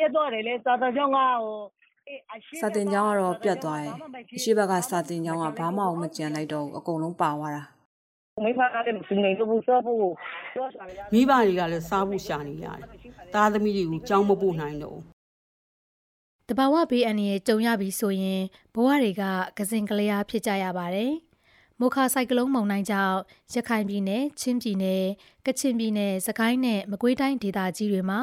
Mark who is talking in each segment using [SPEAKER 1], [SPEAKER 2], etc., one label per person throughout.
[SPEAKER 1] ပြတ်သွားတယ်လေစာတင်ကျောင်းကဟို
[SPEAKER 2] စာတင်ကျောင်းကတော့ပြတ်သွားတယ်အရှိဘက်ကစာတင်ကျောင်းကဘာမှမကြံလိုက်တော့ဘူးအကုန်လုံးပါသွားတာ
[SPEAKER 1] မိဖကလည်းမစနေဘူးစောဖို့စောစားရ
[SPEAKER 3] မိဘတွေကလည်းစားဖို့ရှာနေရတယ်သားသမီးတွေကိုကြောင်းမပို့နိုင်တော့ဘူး
[SPEAKER 4] တဘာဝဘေးအန္တရာယ်ကြုံရပြီဆိုရင်ဘဝတွေကကစင်ကလျားဖြစ်ကြရပါတယ်။မိုခါဆိုင်ကလုန်းမုန်တိုင်းကြောင့်ရခိုင်ပြည်နယ်၊ချင်းပြည်နယ်၊ကချင်ပြည်နယ်၊စကိုင်းနဲ့မကွေးတိုင်းဒေသကြီးတွေမှာ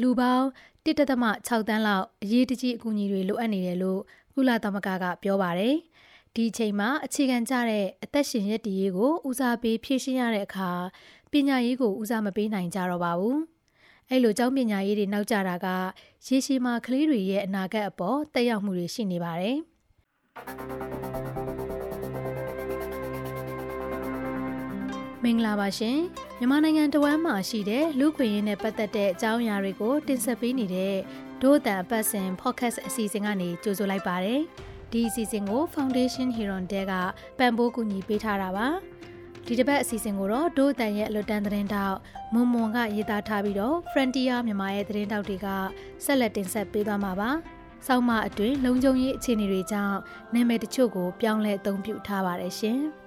[SPEAKER 4] လူပေါင်း 1.6တန်းလောက်အရေးတကြီးအကူအညီတွေလိုအပ်နေတယ်လို့ကုလသမဂ္ဂကပြောပါတယ်။ဒီအချိန်မှာအခြေခံကျတဲ့အသက်ရှင်ရည်တည်ရေးကိုဦးစားပေးဖြည့်ရှင်းရတဲ့အခါပညာရေးကိုဦးစားမပေးနိုင်ကြတော့ပါဘူး။အဲ့လိုကျောင်းပညာရေးတွေနောက်ကျတာကရေရှည်မှာကလေးတွေရဲ့အနာဂတ်အပေါ်တက်ရောက်မှုတွေရှိနေပါတယ်။ မင်္ဂလာပါရှင်မြန်မာနိုင်ငံတဝမ်းမှာရှိတဲ့လူခွေရင်းနဲ့ပတ်သက်တဲ့အကြောင်းအရာတွေကိုတင်ဆက်ပေးနေတဲ့ဒို့အတန်အပတ်စဉ် podcast အစီအစဉ်ကနေကြိုဆိုလိုက်ပါတယ်ဒီအစီအစဉ်ကို Foundation Hero တဲကပံ့ပိုးကူညီပေးထားတာပါဒီတစ်ပတ်အစီအစဉ်ကိုတော့ဒို့အတန်ရဲ့အလွတ်တန်းသတင်းတောက်မွန်မွန်ကရေးသားထားပြီးတော့ Frontier မြန်မာရဲ့သတင်းတောက်တွေကဆက်လက်တင်ဆက်ပေးသွားမှာပါဆောင်းမအတွင်းလုံခြုံရေးအခြေအနေတွေကြောင့်နာမည်တချို့ကိုပြောင်းလဲအသုံးပြုထားပါတယ်ရှင်။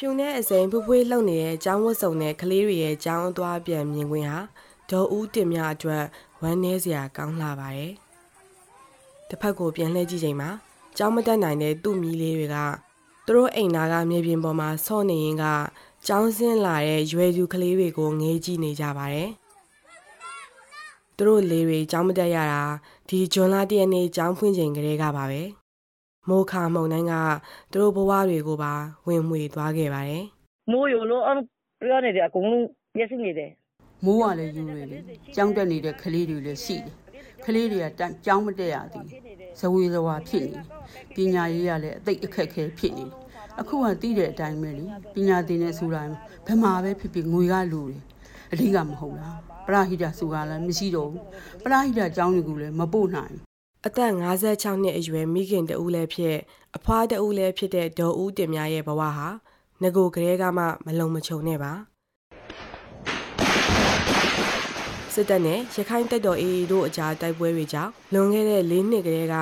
[SPEAKER 5] ဖြူနဲ့အစိမ်ဖွဖွေးလှုပ်နေတဲ့အကြောင်းဝတ်စုံနဲ့ကလေးတွေရဲ့ကြောင်းအသွားပြန်မြင်ခွင်ဟာဒေါ်ဦးတင်မြအတွက်ဝမ်းနည်းစရာကောင်းလာပါတယ်။တစ်ဖက်ကိုပြန်လှည့်ကြည့်ချိန်မှာကြောင်းမတက်နိုင်တဲ့သူ့မိလေးတွေကသူတို့အိမ်သားကမြေပြင်ပေါ်မှာဆော့နေရင်ကကြောင်းဆင်းလာတဲ့ရွယ်သူကလေးတွေကိုငေးကြည့်နေကြပါတယ်။သူတို့လေးတွေကြောင်းမတက်ရတာဒီဂျွန်လာတည့်ရက်နေ့ကြောင်းဖွင့်ချိန်ကလေးကပါပဲ။ မိုးခါမုန်တိုင်းကသူတို့ဘဝတွေကိုပါဝင်မှွေသွားခဲ့ပါတယ်
[SPEAKER 1] မိုးရလို့အပြောနေတယ်အကုန်လုံးပြည့်စုံနေတယ်
[SPEAKER 3] မိုးကလည်းယူနေလေကြောင်းတက်နေတဲ့ကလေးတွေလည်းရှိတယ်ကလေးတွေကတန်းကြောင်းမတက်ရသေးဇဝေဇဝါဖြစ်နေပညာရေးကလည်းအသိအခက်ခဲဖြစ်နေအခုကသိတဲ့အတိုင်းပဲလေပညာသင်နေဆိုတာဘယ်မှာပဲဖြစ်ဖြစ်ငွေကလူတယ်အဓိကမဟုတ်လားပရဟိတဆိုတာလည်းမရှိတော့ဘူးပရဟိတကျောင်းတွေကလည်းမပို့နိုင်
[SPEAKER 5] အသက်56နှစ်အရွယ်မိခင်တဦးလည်းဖြစ်အဖွားတဦးလည်းဖြစ်တဲ့ဒေါ်ဦးတင်မြရဲ့ဘဝဟာငကိုကလေးကမှမလုံမချုံနဲ့ပါစစ်တပ်နဲ့ရခိုင်တပ်တော် AA တို့အကြားတိုက်ပွဲတွေကြောင့်လွန်ခဲ့တဲ့၄နှစ်ကလေးက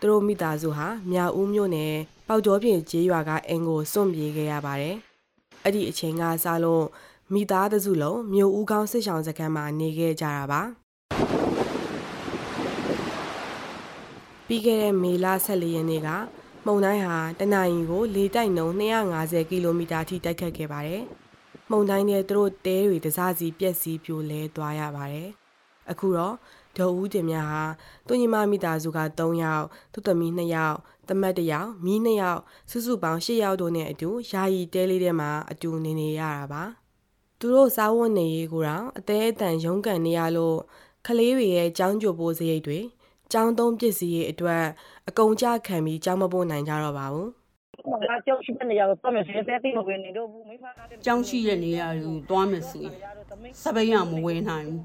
[SPEAKER 5] သူတို့မိသားစုဟာမြောက်ဦးမြို့နယ်ပေါက်ကျော်ပြင်ကျေးရွာကအင်ကိုစွန့်ပြေးခဲ့ရပါတယ်။အဲ့ဒီအချိန်ကစလို့မိသားစုလုံးမြို့ဦးကောင်းစစ်ဆောင်စခန်းမှာနေခဲ့ကြတာပါ။ ပြီးခဲ့တဲ့မေလ14ရက်နေ့ကမုန်တိုင်းဟာတနအီကိုလေတိုက်နှုန်း250ကီလိုမီတာထိတိုက်ခတ်ခဲ့ပါတယ်။မုန်တိုင်းနဲ့သူတို့တဲတွေတစားစီပြက်စီးပြိုလဲသွားရပါတယ်။အခုတော့ဒေါ်ဦးတင်မြဟာသူညီမမိသားစုက3ယောက်သူသမီး2ယောက်တမတ်1ယောက်မိ2ယောက်စုစုပေါင်း10ယောက်တို့နဲ့အတူယာယီတဲလေးထဲမှာအတူနေနေရတာပါ။သူတို့စားဝတ်နေရေးကိုတော့အသေးအတန်ရုန်းကန်နေရလို့ကလေးတွေရဲ့ကြောင်းကြိုပိုးစရိတ်တွေ ကျောင်းသုံးပစ္စည်းတွေအတွက်အကုန်ကြခံပြီးကျောင်းမပို့နိုင်ကြတော့ပါဘူး
[SPEAKER 1] ငါကြောက်ရှိတဲ့နေရာကိုတော့မစဲတဲ့တိမဝင်နေတော့ဘူးမိဖကလည်း
[SPEAKER 3] ကျောင်းရှိတဲ့နေရာကိုတွားမယ်ဆိုရင်စပိန်ကမဝယ်နိုင်ဘူး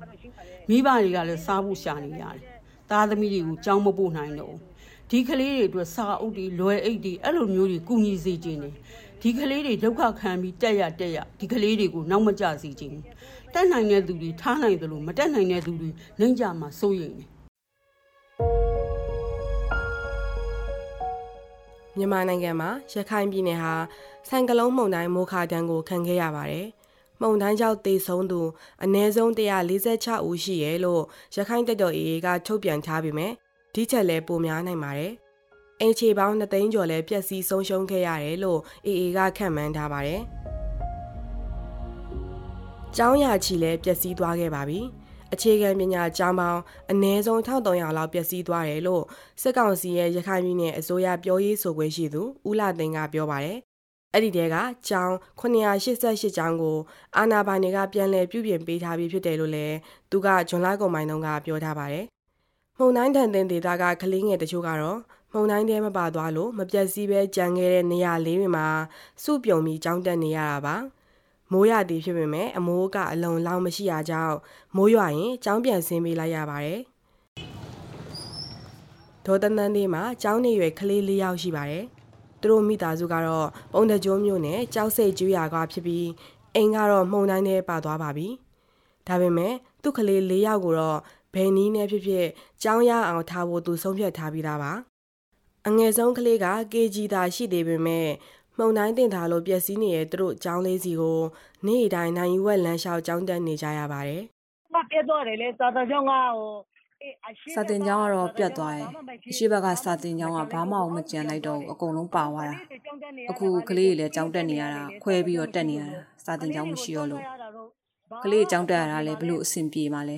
[SPEAKER 3] မိဘတွေကလည်းစားဖို့ရှာနေရတယ်သားသမီးတွေကိုကြောင်းမပို့နိုင်တော့ဘူးဒီကလေးတွေအတွက်စာအုပ်တွေလွယ်အိတ်တွေအဲ့လိုမျိုးတွေကုညီစေခြင်းတယ်ဒီကလေးတွေဒုက္ခခံပြီးတက်ရတက်ရဒီကလေးတွေကိုနောက်မကျစေခြင်းတက်နိုင်တဲ့သူတွေထားနိုင်တယ်လို့မတက်နိုင်တဲ့သူတွေနှိမ့်ကြမှာစိုးရိမ်တယ်
[SPEAKER 5] မြန်မာနိုင်ငံမှာရခိုင်ပြည်နယ်ဟာဆိုင်ကလုံးမုန်တိုင်းမိုခါတန်းကိုခံခဲ့ရပါတယ်။မုန်တိုင်းကြောင့်သေဆုံးသူအနည်းဆုံး146ဦးရှိရဲလို့ရခိုင်တပ်တော် AA ကထုတ်ပြန်ထားပေမဲ့ဒီချက်လည်းပိုများနိုင်ပါတယ်။အင်ချေပေါင်း2သိန်းကျော်လည်းပျက်စီးဆုံးရှုံးခဲ့ရတယ်လို့ AA ကခန့်မှန်းထားပါတယ်။ကျောင်းရချီလည်းပျက်စီးသွားခဲ့ပါပြီ။ အခြေခံပညာကျောင်းပေါင်းအနည်းဆုံး1300လောက်ပျက်စီးသွားတယ်လို့စစ်ကောင်စီရဲ့ရခိုင်ပြည်နယ်အစိုးရပြောရေးဆိုခွင့်ရှိသူဦးလာသိန်းကပြောပါတယ်။အဲ့ဒီတဲကကျောင်း988ကျောင်းကိုအာနာပိုင်တွေကပြန်လည်ပြုပြင်ပေးထားပြီးဖြစ်တယ်လို့လည်းသူကဂျွန်လာကုံမိုင်းတုန်းကပြောထားပါတယ်။မှုန်တိုင်းတန်တင်ဒေတာကကလေးငယ်တချို့ကတော့မှုန်တိုင်းတဲမပါသွားလို့မပြတ်စည်းပဲကြံခဲ့တဲ့နေရာလေးတွေမှာစုပြုံပြီးကြောင်းတက်နေရတာပါ။ မိုးရသည်ဖြစ်ပေမဲ့အမိုးကအလုံလောက်မရှိရကြောင်းမိုးရွာရင်ကျောင်းပြန်ဆင်းပေးလိုက်ရပါတယ်။ဒေါ်တန်းတန်းလေးမှာကျောင်းနေရွယ်ကလေး၄ယောက်ရှိပါတယ်။သူတို့မိသားစုကတော့ပုံတကြိုးမျိုးနဲ့ကြောက်စိတ်ကျွေးရကွာဖြစ်ပြီးအိမ်ကတော့မှုန်တိုင်းနဲ့ပါသွားပါပြီ။ဒါပေမဲ့သူ့ကလေး၄ယောက်ကိုတော့ဘယ်နည်းနဲ့ဖြစ်ဖြစ်ကြောင်းရအောင်ထားဖို့သူဆုံးဖြတ်ထားပြီးသားပါ။အငယ်ဆုံးကလေးက KG သာရှိသေးပေမဲ့ မှုန်တိုင်းတင်ထားလို့ပျက်စီးနေတဲ့သူတို့ကျောင်းလေးစီကိုနေ့တိုင်းနိုင်ယူဝက်လမ်းလျှောက်ကျောင်းတက်နေကြရပါတယ်။
[SPEAKER 1] မပြတ်သွားတယ်လေသာသာကြောင့်ကဟို
[SPEAKER 2] စာတင်ကျောင်းကတော့ပြတ်သွားတယ်အရှိဘက်ကစာတင်ကျောင်းကဘာမှမကြံလိုက်တော့ဘူးအကုန်လုံးပါသွားတာအခုကလေးတွေလည်းကျောင်းတက်နေရတာခွဲပြီးတော့တက်နေရတာစာတင်ကျောင်းမရှိတော့လို့ကလေးကျောင်းတက်ရတာလည်းဘလို့အဆင်ပြေမှာလဲ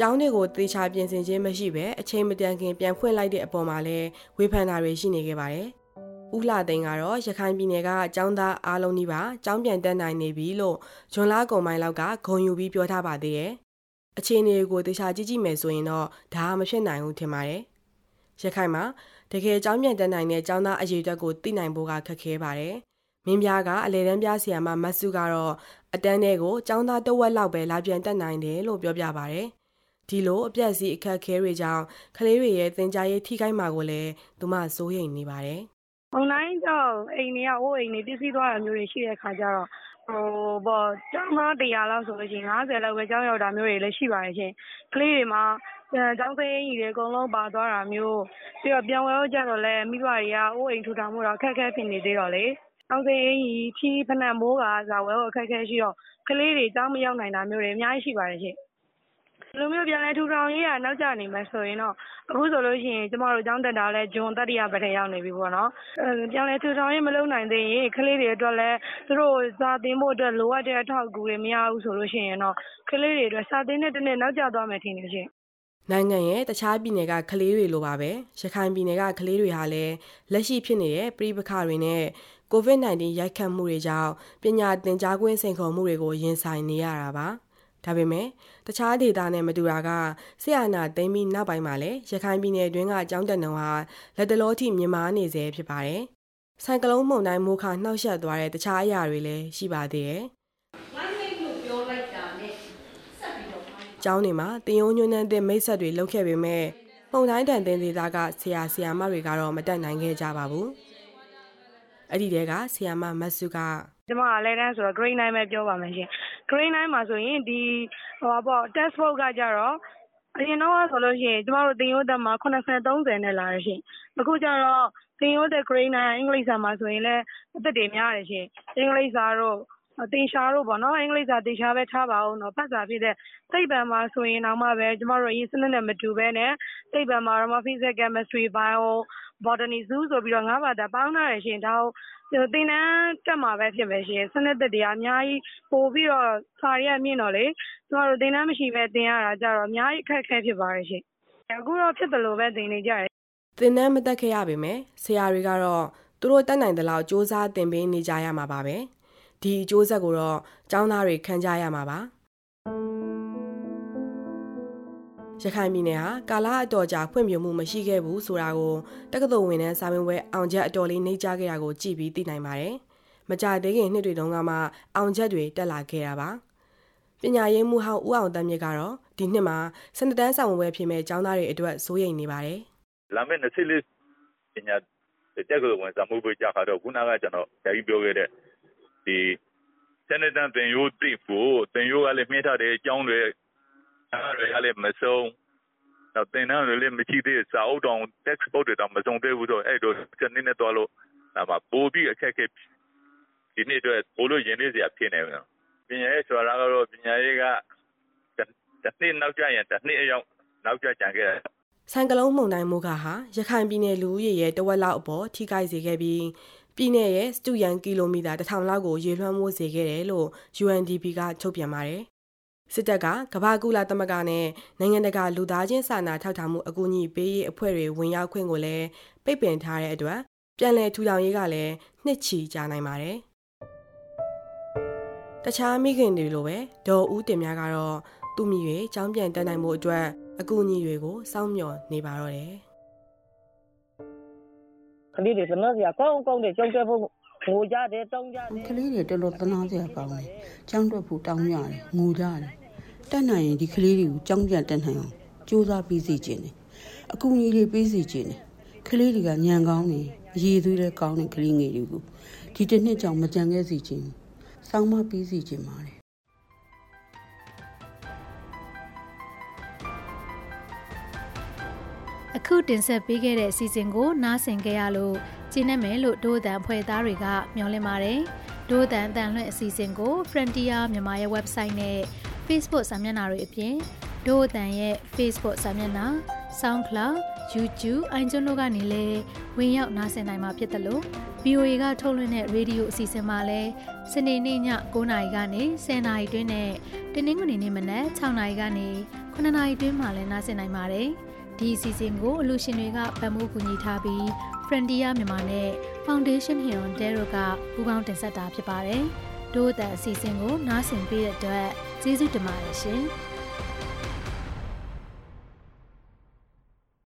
[SPEAKER 5] ကျောင်းတွေကိုသေချာပြင်ဆင်ခြင်းမရှိဘဲအချိန်မတန်ခင်ပြန်ဖွင့်လိုက်တဲ့အပေါ်မှာလည်းဝေဖန်တာတွေရှိနေခဲ့ပါတယ်။ဦးလှသိန်းကတော့ရခိုင်ပြည်နယ်ကကျောင်းသားအားလုံးကြီးပါကျောင်းပြန်တက်နိုင်နေပြီလို့ဂျွန်လာကုံမိုင်းလောက်ကဂုံယူပြီးပြောထားပါသေးတယ်။အခြေအနေကိုသေချာကြည့်ကြည့်မယ်ဆိုရင်တော့ဒါမဖြစ်နိုင်ဘူးထင်ပါတယ်။ရခိုင်မှာတကယ်ကျောင်းပြန်တက်နိုင်တဲ့ကျောင်းသားအရေးအတွက်ကိုသိနိုင်ဖို့ကခက်ခဲပါတယ်။မင်းပြားကအလဲတန်းပြဆရာမမတ်စုကတော့အတန်းတွေကိုကျောင်းသားတဝက်လောက်ပဲလာပြန်တက်နိုင်တယ်လို့ပြောပြပါဗျ။ ဒီလိုအပြက်စီအခက်ခဲတွေကြောင့်ကလေးတွေရဲ့သင်ကြားရေးထိခိုက်မှာကိုလည်းသူမစိုးရိမ်နေပါတယ်။
[SPEAKER 6] အွန်လိုင်းကြောင့်အိမ်တွေကဟိုအိမ်တွေပြည့်စည်သွားတာမျိုးတွေရှိတဲ့ခါကျတော့ဟိုပေါ့ကျောင်းသား100လောက်ဆိုလို့ရှိရင်90လောက်ပဲကျောင်းရောက်တာမျိုးတွေလည်းရှိပါတယ်ရှင်ကလေးတွေမှာကျောင်းသိမ်းကြီးတွေအကုန်လုံးပါသွားတာမျိုးပြီးတော့ပြန်ဝဲတော့ကြတော့လဲမိဘတွေကအိုးအိမ်ထူထောင်မှုတော့အခက်အခဲဖြစ်နေသေးတော့လေကျောင်းသိမ်းကြီးဖြီးဖနက်မိုးကဇာဝဲတော့အခက်အခဲရှိတော့ကလေးတွေကျောင်းမရောက်နိုင်တာမျိုးတွေအများကြီးရှိပါတယ်ရှင် ဒီလိုမျိုး ပြန်လဲထူထောင်ရေးက နောက်ကျနေမှာဆိုရင်တော့ အခုဆိုလို့ရှိရင် ကျမတို့ ကျောင်းတက်တာလဲဂျွန် တတိယပတ်ထဲရောက်နေပြီပေါ့နော်အဲပြန်လဲထူထောင်ရေး မလုပ်နိုင်သေးရင် ကလေးတွေအတွက်လဲသူတို့စာသင်ဖို့အတွက် လိုအပ်တဲ့အထောက်အကူတွေ မရဘူးဆိုလို့ရှိရင်တော့ ကလေးတွေအတွက် စာသင်တဲ့တစ်နေ့နောက်ကျသွားမယ်ထင်တယ်ရှင်
[SPEAKER 5] နိုင်ငံရဲ့ တခြားပြည်နယ်က ကလေးတွေလိုပါပဲ ရခိုင်ပြည်နယ်က ကလေးတွေဟာလည်း လက်ရှိဖြစ်နေတဲ့ပြည်ပခါတွေနဲ့ COVID-19 ရိုက်ခတ်မှုတွေကြောင့် ပညာသင်ကြားခွင့် စိန်ခေါ်မှုတွေကို ရင်ဆိုင်နေရတာပါ ဒါပေမဲ့တခြားဒေသနဲ့မတူတာကဆရာနာသိမ်းပြီးနောက်ပိုင်းမှာလည်းရခိုင်ပြည်နယ်တွင်းကအကြောင်းတက်နှုံဟာလက်တလောထိမြင်မာနေစေဖြစ်ပါတယ်ဆိုင်ကလုန်းမုန်တိုင်းမိုးခါနှောက်ယှက်သွားတဲ့တခြားအရာတွေလည်းရှိပါသေးတယ်ကျောင်းတွေမှာတင်ယုံညွန်းတဲ့မိတ်ဆက်တွေလုပ်ခဲ့ပေမဲ့ပုံတိုင်းတန်တင်ဒေသကဆရာဆရာမတွေကတော့မတက်နိုင်ခဲ့ကြပါဘူး။အဲ့ဒီတဲကဆရာမမတ်စုက
[SPEAKER 6] ကျမကလည်းတန်းဆိုတော့ grade 9 ပဲ ပြောပါမယ်ရှင် grade 9 မှာဆိုရင် ဒီဟိုပါပေါ့ test book ကကြတော့ အရင်တော့ဆိုလို့ရှိရင် ကျမတို့တင်ရိုးတက်မှာ80 30နဲ့ လာရရှင်အခုကျတော့တင်ရိုးတက် grade 9 အင်္ဂလိပ်စာမှာဆိုရင်လည်း အသက်တွေ များတယ်ရှင်အင်္ဂလိပ်စာတော့ တင်ရှားတို့ပေါ့နော်အင်္ဂလိပ်စာတင်ရှားပဲထားပါအောင်တော့ဖတ်စာဖြစ်တဲ့စိတ်ပံမှာဆိုရင်တော့မှပဲကျမတို့အရင်စနစ်နဲ့မတူဘဲနဲ့စိတ်ပံမှာတော့ physics chemistry bio botany zoo ဆိုပြီးတော့ငါးဘာသာပေါင်းထားရရှင်ဒါသင်တန်းတက်မှာပဲဖြစ်ပဲရှင်စနစ်သက်တွေကအများကြီးပို့ပြီးတော့စာရီကမြင့်တော့လေကျမတို့သင်တန်းမရှိပဲသင်ရတာကြတော့အများကြီးအခက်အခဲဖြစ်ပါတယ်ရှင်အခုတော့ဖြစ်တယ်လို့ပဲသင်နေကြတယ်
[SPEAKER 5] သင်တန်းမတက်ခဲ့ရပေမဲ့ဆရာတွေကတော့သူတို့တက်နိုင်တဲ့လောက်စ조사သင်ပေးနေကြရမှာပါပဲ ဒီအကျိုးဆက်ကိုတော့ကျောင်းသားတွေခံကြရမှာပါရခိုင်ပြည်နယ်ဟာကာလအတော်ကြာဖွံ့ဖြိုးမှုမရှိခဲ့ဘူးဆိုတာကိုတက္ကသိုလ်ဝင်တန်းစာမေးပွဲအောင်ချက်အတော်လေးနှိမ့်ချခဲ့တာကိုကြည့်ပြီးသိနိုင်ပါတယ်။မကြသေးခင်နှစ်တွေတုန်းကမှအောင်ချက်တွေတက်လာခဲ့တာပါ။ပညာရေးမှုဟောင်းဦးအောင်တမ်းမြစ်ကတော့ဒီနှစ်မှာစနတန်းဆောင်ပွဲဖြစ်မဲ့ကျောင်းသားတွေအတွက်စိုးရိမ်နေပါတယ်။
[SPEAKER 7] လာမယ့်24ပညာတက်ကလို့ဝင်စာမှုပေးကြခါတော့ခုနကကျွန်တော်ဓာကြီးပြောခဲ့တဲ့ ဒီစနတန်တင်ရိုးတိဖို့တင်ရိုးကလည်းမြင့်ထားတဲ့အကြောင်းတွေအားတွေကလည်းမဆုံးတော့တင်တန်းတွေလည်းမရှိသေးစာအုပ်တောင် textbook တွေတော့မဆုံးသေးဘူးတော့အဲ့တော့စနေနဲ့တော့လို့ဒါမှပို့ပြီးအခက်အခဲဒီနေ့တော့ဘို့လို့ရင်းနေစရာဖြစ်နေတယ်ပညာရေးဆိုတာကတော့ပညာရေးကတစ်နှစ်နောက်ကျရင်တစ်နှစ်အရောက်နောက်ကျကြံခဲ့တယ်
[SPEAKER 5] ဆိုင်ကလုန်းမုန်တိုင်းမိုးကဟာရခိုင်ပြည်နယ်လူဦးရေရဲ့တဝက်လောက်အပေါ်ထိခိုက်စေခဲ့ပြီး ပြည်내ရဲ့စတူယန်ကီလိုမီတာ1000လောက်ကိုရေလွှမ်းမိုးစေခဲ့တယ်လို့ UNDP ကထုတ်ပြန်ပါတယ်။စစ်တပ်ကကမ္ဘာကူလာသမဂ္ဂနဲ့နိုင်ငံတကာလူသားချင်းစာနာထောက်ထားမှုအကူအညီပေးရေးအဖွဲ့တွေဝင်ရောက်ခွင့်ကိုလည်းပိတ်ပင်ထားတဲ့အတွက်ပြန်လည်ထူထောင်ရေးကလည်းနှစ်ချီကြာနိုင်ပါတယ်။တခြားမိခင်တွေလိုပဲဒေါ်ဦးတင်များကတော့သူ့မိရွေចောင်းပြန်တက်နိုင်မှုအတွက်အကူအညီတွေကိုစောင့်မျှော်နေပါတော့တယ်
[SPEAKER 1] ကလေးတွေသနာစရာကောင်းကောင်းတွေကြောက်တဲ့ဖို့ငိုကြတယ်တောင်းကြတယ်
[SPEAKER 3] ကလေးတွေတော်တော်သနာစရာကောင်းတယ်။ကျောင်းတက်ဖို့တောင်းရတယ်ငိုကြတယ်။တက်နိုင်ရင်ဒီကလေးတွေကိုကျောင်းပြန်တက်နိုင်အောင်ကြိုးစားပြီးစီခြင်းတယ်။အကူအညီတွေပေးစီခြင်းတယ်။ကလေးတွေကညံကောင်းနေအရေးသွေးလည်းကောင်းတဲ့ကလေးငယ်တွေကိုဒီတစ်နှစ်ကြောင့်မကြံခဲ့စီခြင်းစောင်းမပြီးစီခြင်းပါတယ်
[SPEAKER 4] အခုတင်ဆက်ပေးခဲ့တဲ့အစီအစဉ်ကိုနားဆင်ကြရလို့ကျင်းနေမယ်လို့ဒိုးတန်ဖွဲ့သားတွေကမျှော်လင့်ပါတယ်။ဒိုးတန်တန်လွှင့်အစီအစဉ်ကို Frontier မြန်မာရဲ့ website နဲ့ Facebook စာမျက်နှာတွေအပြင်ဒိုးတန်ရဲ့ Facebook စာမျက်နှာ SoundCloud YouTube iTunes တို့ကနေလည်းဝင်ရောက်နားဆင်နိုင်မှာဖြစ်တယ်လို့ VOA ကထုတ်လွှင့်တဲ့ရေဒီယိုအစီအစဉ်မှာလည်းစနေနေ့ည9:00နာရီကနေ10:00နာရီတွင်းနဲ့တင်းနှင်းကနေနေ့မနက်6:00နာရီကနေ9:00နာရီတွင်းမှာလည်းနားဆင်နိုင်ပါတယ်။ ဒီအစီအစဉ်ကိုအလူရှင်တွေကဗတ်မှုကူညီထားပြီး Frontier မြန်မာနဲ့ Foundation Heron Dero ကပူးပေါင်းတင်ဆက်တာဖြစ်ပါတယ်။ဒို့အတန်အစီအစဉ်ကိုနားဆင်ပေးတဲ့အတွက်ကျေးဇူးတင်ပါတယ်ရှင်။